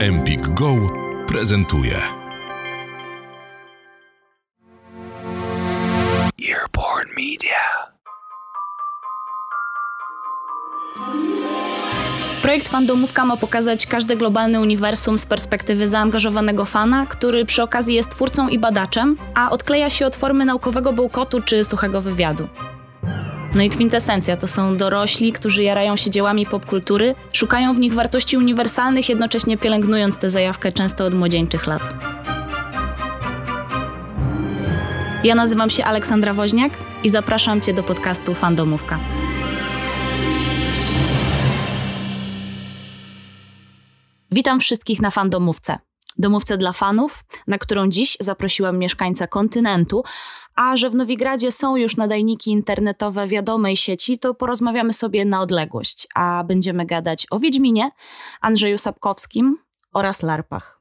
Empik Go prezentuje. Earborn Media. Projekt Fandomówka ma pokazać każde globalne uniwersum z perspektywy zaangażowanego fana, który przy okazji jest twórcą i badaczem, a odkleja się od formy naukowego bełkotu czy suchego wywiadu. No i kwintesencja to są dorośli, którzy jarają się dziełami popkultury, szukają w nich wartości uniwersalnych, jednocześnie pielęgnując tę zajawkę często od młodzieńczych lat. Ja nazywam się Aleksandra Woźniak i zapraszam Cię do podcastu Fandomówka. Witam wszystkich na Fandomówce. Domówce dla fanów, na którą dziś zaprosiłam mieszkańca kontynentu, a że w Nowigradzie są już nadajniki internetowe wiadomej sieci, to porozmawiamy sobie na odległość, a będziemy gadać o Wiedźminie, Andrzeju Sapkowskim oraz larpach.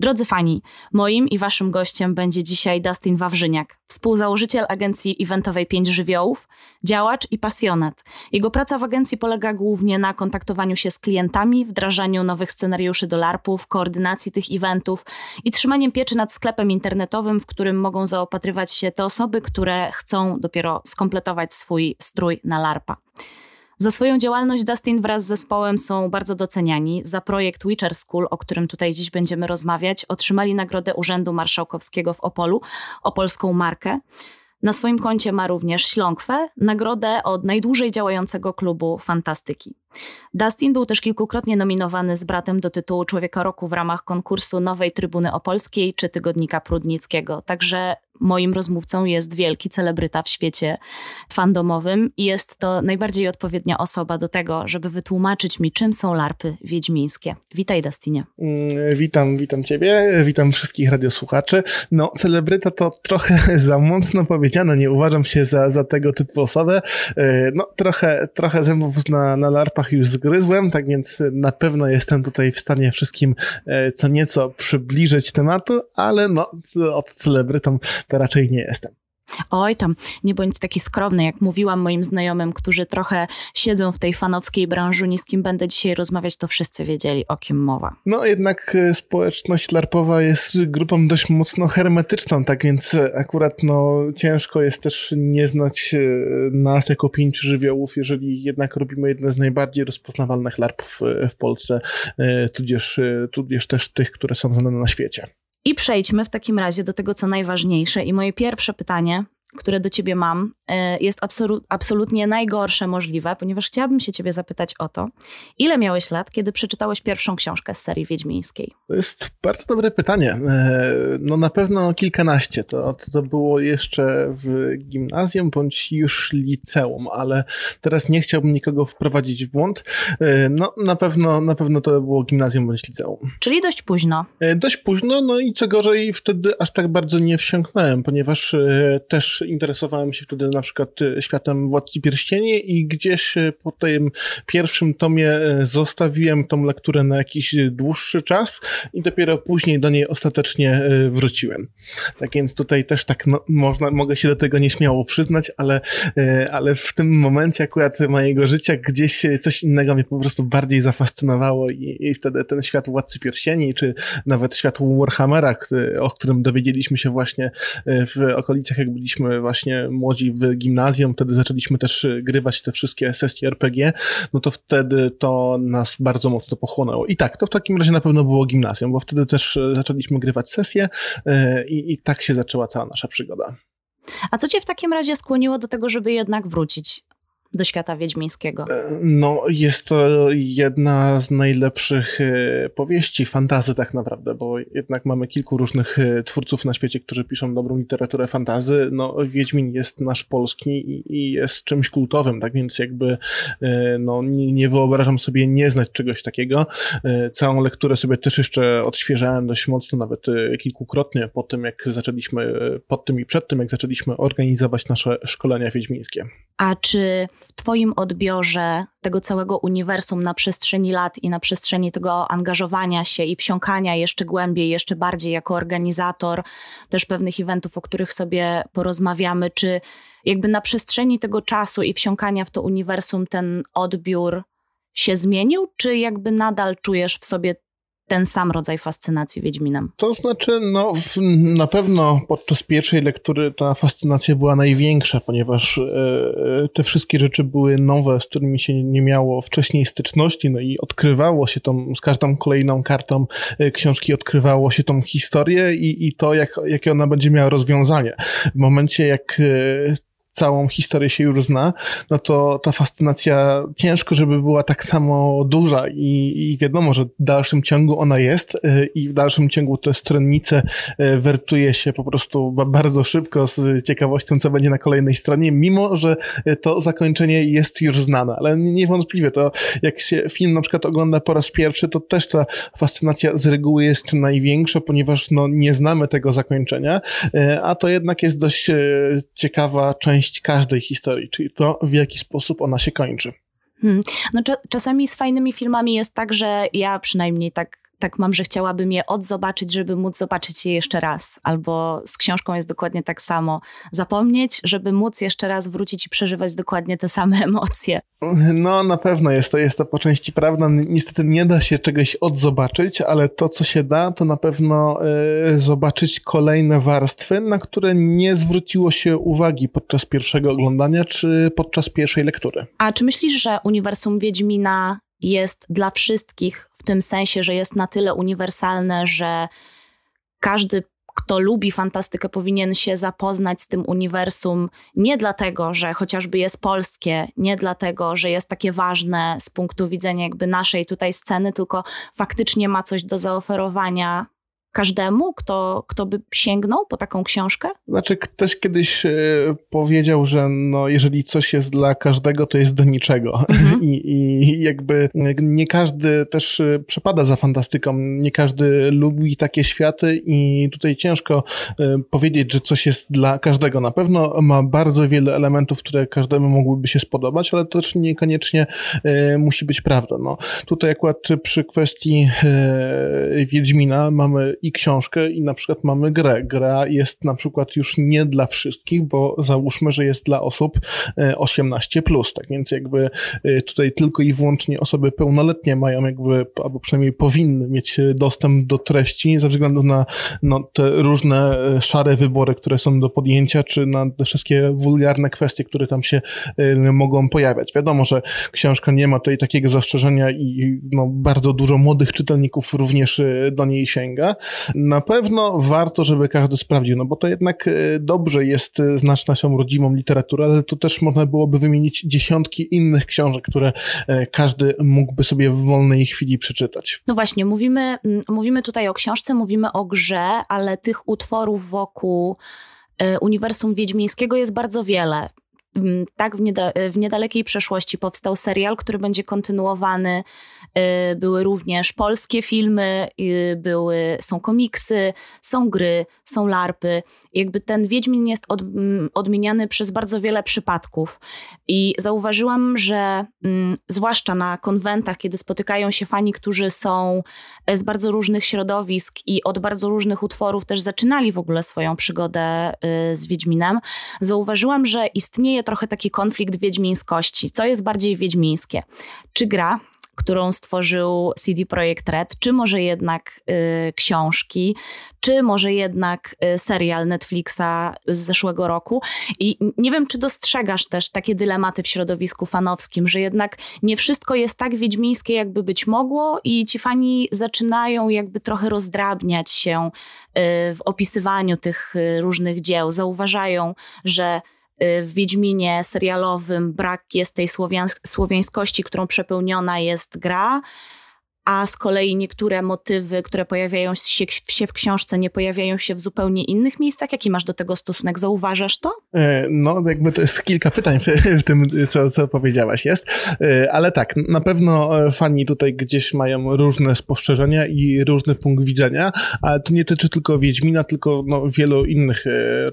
Drodzy fani, moim i waszym gościem będzie dzisiaj Dustin Wawrzyniak, współzałożyciel agencji eventowej Pięć Żywiołów, działacz i pasjonat. Jego praca w agencji polega głównie na kontaktowaniu się z klientami, wdrażaniu nowych scenariuszy do larpów, koordynacji tych eventów i trzymaniem pieczy nad sklepem internetowym, w którym mogą zaopatrywać się te osoby, które chcą dopiero skompletować swój strój na larpa. Za swoją działalność Dustin wraz z zespołem są bardzo doceniani. Za projekt Witcher School, o którym tutaj dziś będziemy rozmawiać, otrzymali nagrodę Urzędu Marszałkowskiego w Opolu, opolską markę. Na swoim koncie ma również Śląkwę, nagrodę od najdłużej działającego klubu fantastyki. Dustin był też kilkukrotnie nominowany z bratem do tytułu Człowieka Roku w ramach konkursu Nowej Trybuny Opolskiej czy Tygodnika Prudnickiego. Także moim rozmówcą jest wielki celebryta w świecie fandomowym i jest to najbardziej odpowiednia osoba do tego, żeby wytłumaczyć mi, czym są larpy wiedźmińskie. Witaj, Dustinie. Mm, witam, witam ciebie, witam wszystkich radiosłuchaczy. No, celebryta to trochę za mocno powiedziane, nie uważam się za, za tego typu osobę. E, no, trochę, trochę zębów na, na larpach już zgryzłem, tak więc na pewno jestem tutaj w stanie wszystkim e, co nieco przybliżyć tematu, ale no, od celebrytą to raczej nie jestem. Oj tam, nie bądź taki skromny, jak mówiłam moim znajomym, którzy trochę siedzą w tej fanowskiej branży, z kim będę dzisiaj rozmawiać, to wszyscy wiedzieli, o kim mowa. No jednak e, społeczność larpowa jest grupą dość mocno hermetyczną, tak więc akurat no ciężko jest też nie znać e, nas jako pięć żywiołów, jeżeli jednak robimy jedne z najbardziej rozpoznawalnych larpów e, w Polsce, tudzież, tudzież też tych, które są znane na świecie. I przejdźmy w takim razie do tego, co najważniejsze. I moje pierwsze pytanie które do ciebie mam, e, jest absolut, absolutnie najgorsze możliwe, ponieważ chciałabym się ciebie zapytać o to, ile miałeś lat, kiedy przeczytałeś pierwszą książkę z serii wiedźmińskiej? To jest bardzo dobre pytanie. E, no na pewno kilkanaście. To, to było jeszcze w gimnazjum bądź już liceum, ale teraz nie chciałbym nikogo wprowadzić w błąd. E, no na pewno, na pewno to było gimnazjum bądź liceum. Czyli dość późno. Dość późno, no i co gorzej wtedy aż tak bardzo nie wsiąknąłem, ponieważ też interesowałem się wtedy na przykład e, światem Władcy Pierścieni i gdzieś e, po tym pierwszym tomie e, zostawiłem tą lekturę na jakiś dłuższy czas i dopiero później do niej ostatecznie wróciłem. Tak więc tutaj też tak no, można, mogę się do tego nieśmiało przyznać, ale, ale w tym momencie akurat mojego życia gdzieś coś innego mnie po prostu bardziej zafascynowało i, i wtedy ten świat Władcy Pierścieni, czy nawet świat Warhammera, o którym dowiedzieliśmy się właśnie w okolicach, jak byliśmy właśnie młodzi w gimnazjum, wtedy zaczęliśmy też grywać te wszystkie sesje RPG, no to wtedy to nas bardzo mocno pochłonęło. I tak, to w takim razie na pewno było gimnazjum, bo wtedy też zaczęliśmy grywać sesje e, i, i tak się zaczęła cała nasza przygoda. A co cię w takim razie skłoniło do tego, żeby jednak wrócić do świata wiedźmińskiego? E, no, jest to jedna z najlepszych e, powieści fantazy tak naprawdę, bo jednak mamy kilku różnych e, twórców na świecie, którzy piszą dobrą literaturę fantazy. No, Wiedźmin jest nasz polski i, jest czymś kultowym, tak więc jakby no, nie, nie wyobrażam sobie nie znać czegoś takiego. Całą lekturę sobie też jeszcze odświeżałem dość mocno, nawet kilkukrotnie po tym, jak zaczęliśmy, pod tym i przed tym, jak zaczęliśmy organizować nasze szkolenia wiedźmińskie. A czy w Twoim odbiorze tego całego uniwersum na przestrzeni lat i na przestrzeni tego angażowania się i wsiąkania jeszcze głębiej, jeszcze bardziej jako organizator też pewnych eventów, o których sobie porozmawiamy, czy jakby na przestrzeni tego czasu i wsiąkania w to uniwersum ten odbiór się zmienił, czy jakby nadal czujesz w sobie ten sam rodzaj fascynacji Wiedźminem? To znaczy, no, w, na pewno podczas pierwszej lektury ta fascynacja była największa, ponieważ e, te wszystkie rzeczy były nowe, z którymi się nie miało wcześniej styczności, no i odkrywało się tą, z każdą kolejną kartą e, książki odkrywało się tą historię i, i to, jak, jakie ona będzie miała rozwiązanie. W momencie, jak e, całą historię się już zna, no to ta fascynacja ciężko, żeby była tak samo duża i, i wiadomo, że w dalszym ciągu ona jest y, i w dalszym ciągu te stronnice y, wertuje się po prostu bardzo szybko z ciekawością, co będzie na kolejnej stronie, mimo, że to zakończenie jest już znane, ale niewątpliwie to jak się film na przykład ogląda po raz pierwszy, to też ta fascynacja z reguły jest największa, ponieważ no, nie znamy tego zakończenia, y, a to jednak jest dość ciekawa część każdej historii, czyli to, w jaki sposób ona się kończy. Hmm. No, czasami z fajnymi filmami jest tak, że ja przynajmniej tak tak mam, że chciałabym je odzobaczyć, żeby móc zobaczyć je jeszcze raz. Albo z książką jest dokładnie tak samo. Zapomnieć, żeby móc jeszcze raz wrócić i przeżywać dokładnie te same emocje. No, na pewno jest to, jest to po części prawda. Niestety nie da się czegoś odzobaczyć, ale to, co się da, to na pewno y, zobaczyć kolejne warstwy, na które nie zwróciło się uwagi podczas pierwszego oglądania czy podczas pierwszej lektury. A czy myślisz, że uniwersum Wiedźmina jest dla wszystkich w tym sensie, że jest na tyle uniwersalne, że każdy, kto lubi fantastykę, powinien się zapoznać z tym uniwersum nie dlatego, że chociażby jest polskie, nie dlatego, że jest takie ważne z punktu widzenia jakby naszej tutaj sceny, tylko faktycznie ma coś do zaoferowania każdemu, kto, kto by sięgnął po taką książkę? Znaczy, ktoś kiedyś e, powiedział, że no, jeżeli coś jest dla każdego, to jest do niczego. Mhm. I, I jakby nie każdy też e, przepada za fantastyką, nie każdy lubi takie światy i tutaj ciężko e, powiedzieć, że coś jest dla każdego. Na pewno ma bardzo wiele elementów, które każdemu mogłyby się spodobać, ale to też niekoniecznie musi być prawda. No, tutaj akurat przy kwestii Wiedźmina mamy i książkę i na przykład mamy grę. Gra jest na przykład już nie dla wszystkich, bo załóżmy, że jest dla osób 18+, e, plus, tak więc jakby e, tutaj tylko i wyłącznie osoby pełnoletnie mają jakby, albo przynajmniej powinny mieć dostęp do treści ze względu na no, te różne e, szare wybory, które są do podjęcia, czy na te wszystkie wulgarne kwestie, które tam się mogą pojawiać. Wiadomo, że książka nie ma tutaj takiego zastrzeżenia i no, bardzo dużo młodych czytelników również do niej sięga, na pewno warto, żeby każdy sprawdził, no bo to jednak e, dobrze jest e, znać naszą rodzimą literaturę, ale to też można byłoby wymienić dziesiątki innych książek, które e, każdy mógłby sobie w wolnej chwili przeczytać. No właśnie, mówimy, mówimy tutaj o książce, mówimy o grze, ale tych utworów wokół uniwersum wiedźmińskiego jest bardzo wiele. Mm, tak w, nieda w, niedalekiej przeszłości powstał serial, który będzie kontynuowany. Y, były również polskie filmy, y, były, są komiksy, są gry, są larpy. Jakby ten Wiedźmin jest od, mm, odmieniany przez bardzo wiele przypadków. I zauważyłam, że mm, zwłaszcza na konwentach, kiedy spotykają się fani, którzy są e, z bardzo różnych środowisk i od bardzo różnych utworów też zaczynali w ogóle swoją przygodę y, z Wiedźminem, zauważyłam, że istnieje trochę taki konflikt wiedźmińskości. Co jest bardziej wiedźmińskie? Czy gra, którą stworzył CD Projekt Red, czy może jednak y, książki, czy może jednak y, serial Netflixa z zeszłego roku. I nie wiem, czy dostrzegasz też takie dylematy w środowisku fanowskim, że jednak nie wszystko jest tak wiedźmińskie, jakby być mogło, i ci fani zaczynają jakby trochę rozdrabniać się y, w opisywaniu tych y, różnych dzieł. Zauważają, że w Wiedźminie serialowym brak jest tej słowiańskości, którą przepełniona jest gra a z kolei niektóre motywy, które pojawiają się, w książce, nie pojawiają się w zupełnie innych miejscach. Jaki masz do tego stosunek? Zauważasz to? E, no, jakby to jest kilka pytań w tym, co, co powiedziałaś jest, e, ale tak, na pewno e, fani tutaj gdzieś mają różne spostrzeżenia i różny punkt widzenia, ale to nie tyczy tylko Wiedźmina, tylko no, wielu innych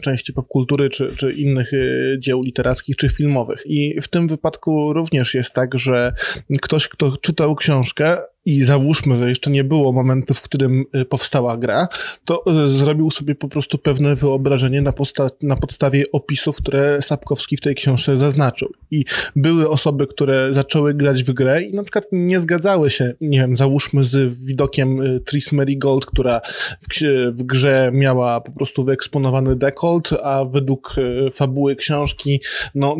części popkultury, czy, czy innych dzieł literackich, czy filmowych. I w tym wypadku również jest tak, że ktoś, kto czytał książkę, i załóżmy, że jeszcze nie było momentu, w którym y, powstała gra, to y, zrobił sobie po prostu pewne wyobrażenie na, posta- na podstawie opisów, które Sapkowski w tej książce zaznaczył. I były osoby, które zaczęły grać w grę i na przykład nie zgadzały się, nie wiem, załóżmy z widokiem y, Tris Merigold, która w, w grze miała po prostu wyeksponowany dekolt, a według fabuły książki, no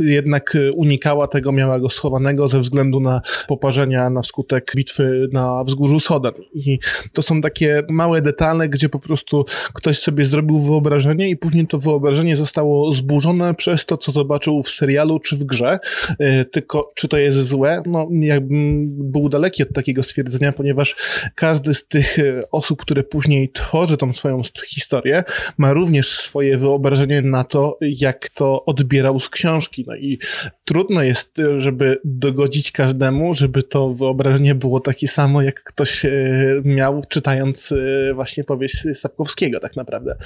jednak unikała tego, miała go schowanego ze względu na poparzenia na skutek bitwy na wzgórzu Sodan. I to są takie małe detale, gdzie po prostu ktoś sobie zrobił wyobrażenie i później to wyobrażenie zostało zburzone przez to, co zobaczył w serialu czy w grze. E, tylko czy to jest złe? No, jakbym był daleki od takiego stwierdzenia, ponieważ każdy z tych e, osób, które później tworzy tą swoją historię, ma również swoje wyobrażenie na to, jak to odbierał z książki. No i trudno jest, e, żeby dogodzić każdemu, żeby to wyobrażenie nie było takie samo, jak ktoś e, miał czytając e, właśnie powieść Sapkowskiego tak naprawdę.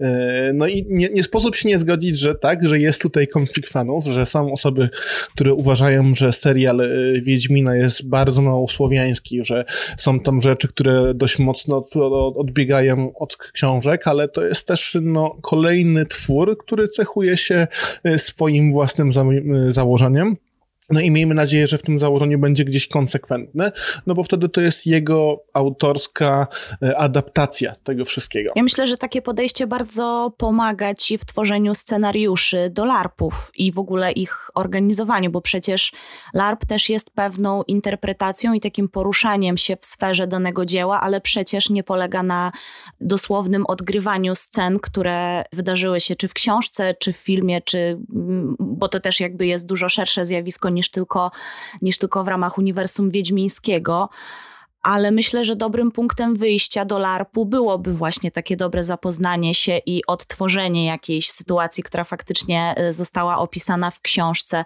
E, no i nie, nie sposób się nie zgodzić, że tak, że jest tutaj konflikt fanów, że są osoby, które uważają, że serial Wiedźmina jest bardzo mało słowiański, że są tam rzeczy, które dość mocno odbiegają od książek, ale to jest też no, kolejny twór, który cechuje się swoim własnym za założeniem. No i miejmy nadzieję, że w tym założeniu będzie gdzieś konsekwentny, no bo wtedy to jest jego autorska e, adaptacja tego wszystkiego. Ja myślę, że takie podejście bardzo pomaga ci w tworzeniu scenariuszy do LARPów i w ogóle ich organizowaniu, bo przecież LARP też jest pewną interpretacją i takim poruszaniem się w sferze danego dzieła, ale przecież nie polega na dosłownym odgrywaniu scen, które wydarzyły się czy w książce, czy w filmie, czy bo to też jakby jest dużo szersze zjawisko niż tylko, niż tylko w ramach uniwersum wiedźmińskiego ale myślę, że dobrym punktem wyjścia do LARP-u byłoby właśnie takie dobre zapoznanie się i odtworzenie jakiejś sytuacji, która faktycznie e, została opisana w książce.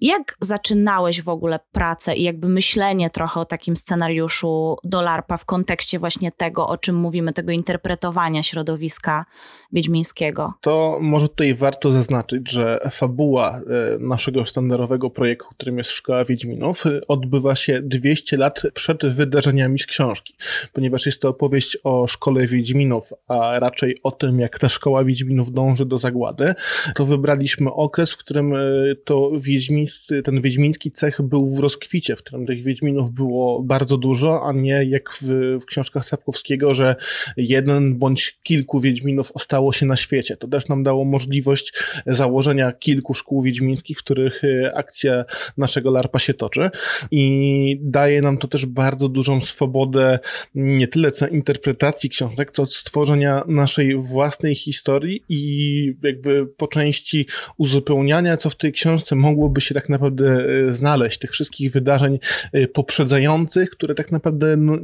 Jak zaczynałeś w ogóle pracę i jakby myślenie trochę o takim scenariuszu do LARPa w kontekście właśnie tego, o czym mówimy, tego interpretowania środowiska wiedźmińskiego? To może tutaj warto zaznaczyć, że fabuła e, naszego sztandarowego projektu, którym jest Szkoła Wiedźminów, odbywa się 200 lat przed wydarzeniami z książki, ponieważ jest to opowieść o Szkole Wiedźminów, a raczej o tym, jak ta Szkoła Wiedźminów dąży do zagłady, to wybraliśmy okres, w którym e, to Wiedźmin ten wiedźmiński cech był w rozkwicie, w którym tych wiedźminów było bardzo dużo, a nie jak w, w książkach Sapkowskiego, że jeden bądź kilku wiedźminów ostało się na świecie. To też nam dało możliwość założenia kilku szkół wiedźmińskich, w których e, akcja naszego larpa się toczy i daje nam to też bardzo dużą swobodę nie tyle co interpretacji książek, co stworzenia naszej własnej historii i jakby po części uzupełniania, co w tej książce mogłoby się tak naprawdę e, znaleźć, tych wszystkich wydarzeń e, poprzedzających, które tak naprawdę no,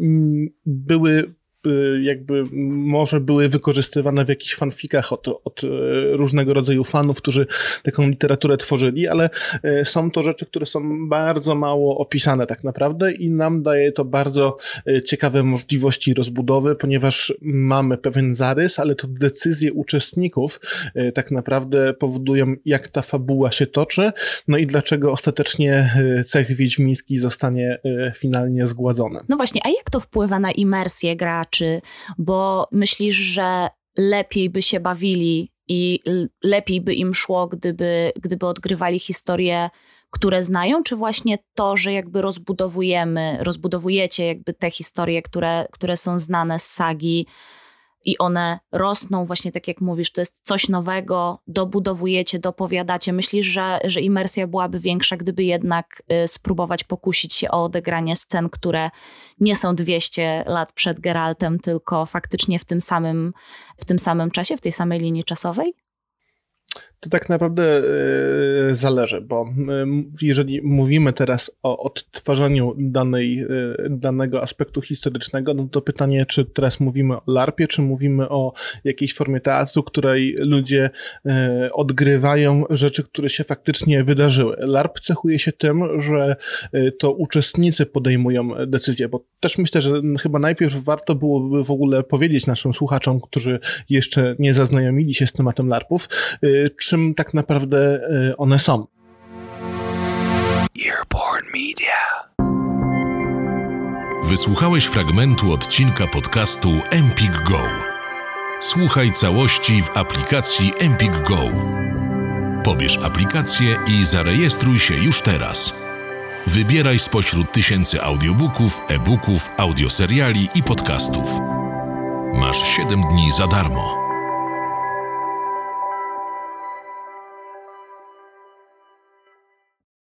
były jakby może były wykorzystywane w jakichś fanfikach od, od y, różnego rodzaju fanów, którzy taką literaturę tworzyli, ale y, są to rzeczy, które są bardzo mało opisane tak naprawdę i nam daje to bardzo ciekawe możliwości rozbudowy, ponieważ mamy pewien zarys, ale to decyzje uczestników tak naprawdę powodują, jak ta fabuła się toczy, no i dlaczego ostatecznie cech wiedźmiński zostanie finalnie zgładzony. No właśnie, a jak to wpływa na imersję graczy? Rzeczy, bo myślisz, że lepiej by się bawili i lepiej by im szło, gdyby, gdyby odgrywali historie, które znają, czy właśnie to, że jakby rozbudowujemy, rozbudowujecie jakby te historie, które, które są znane z sagi, i one rosną, właśnie tak jak mówisz, to jest coś nowego, dobudowujecie, dopowiadacie. Myślisz, że, że imersja byłaby większa, gdyby jednak y, spróbować pokusić się o odegranie scen, które nie są 200 lat przed Geraltem, tylko faktycznie w tym samym, w tym samym czasie, w tej samej linii czasowej? To tak naprawdę e, zależy, bo e, jeżeli mówimy teraz o odtwarzaniu danej, e, danego aspektu historycznego, no to pytanie, czy teraz mówimy o LARPie, czy mówimy o jakiejś formie teatru, której ludzie odgrywają rzeczy, które się faktycznie wydarzyły. LARP cechuje się tym, że to uczestnicy podejmują decyzje, bo też myślę, że chyba najpierw warto byłoby w ogóle powiedzieć naszym słuchaczom, którzy jeszcze nie zaznajomili się z tematem LARPów, czym tak naprawdę y, one są. Earborn Media. Wysłuchałeś fragmentu odcinka podcastu Empik Go. Słuchaj całości w aplikacji Empik Go. Pobierz aplikację i zarejestruj się już teraz. Wybieraj spośród tysięcy audiobooków, e-booków, audioseriali i podcastów. Masz 7 dni za darmo.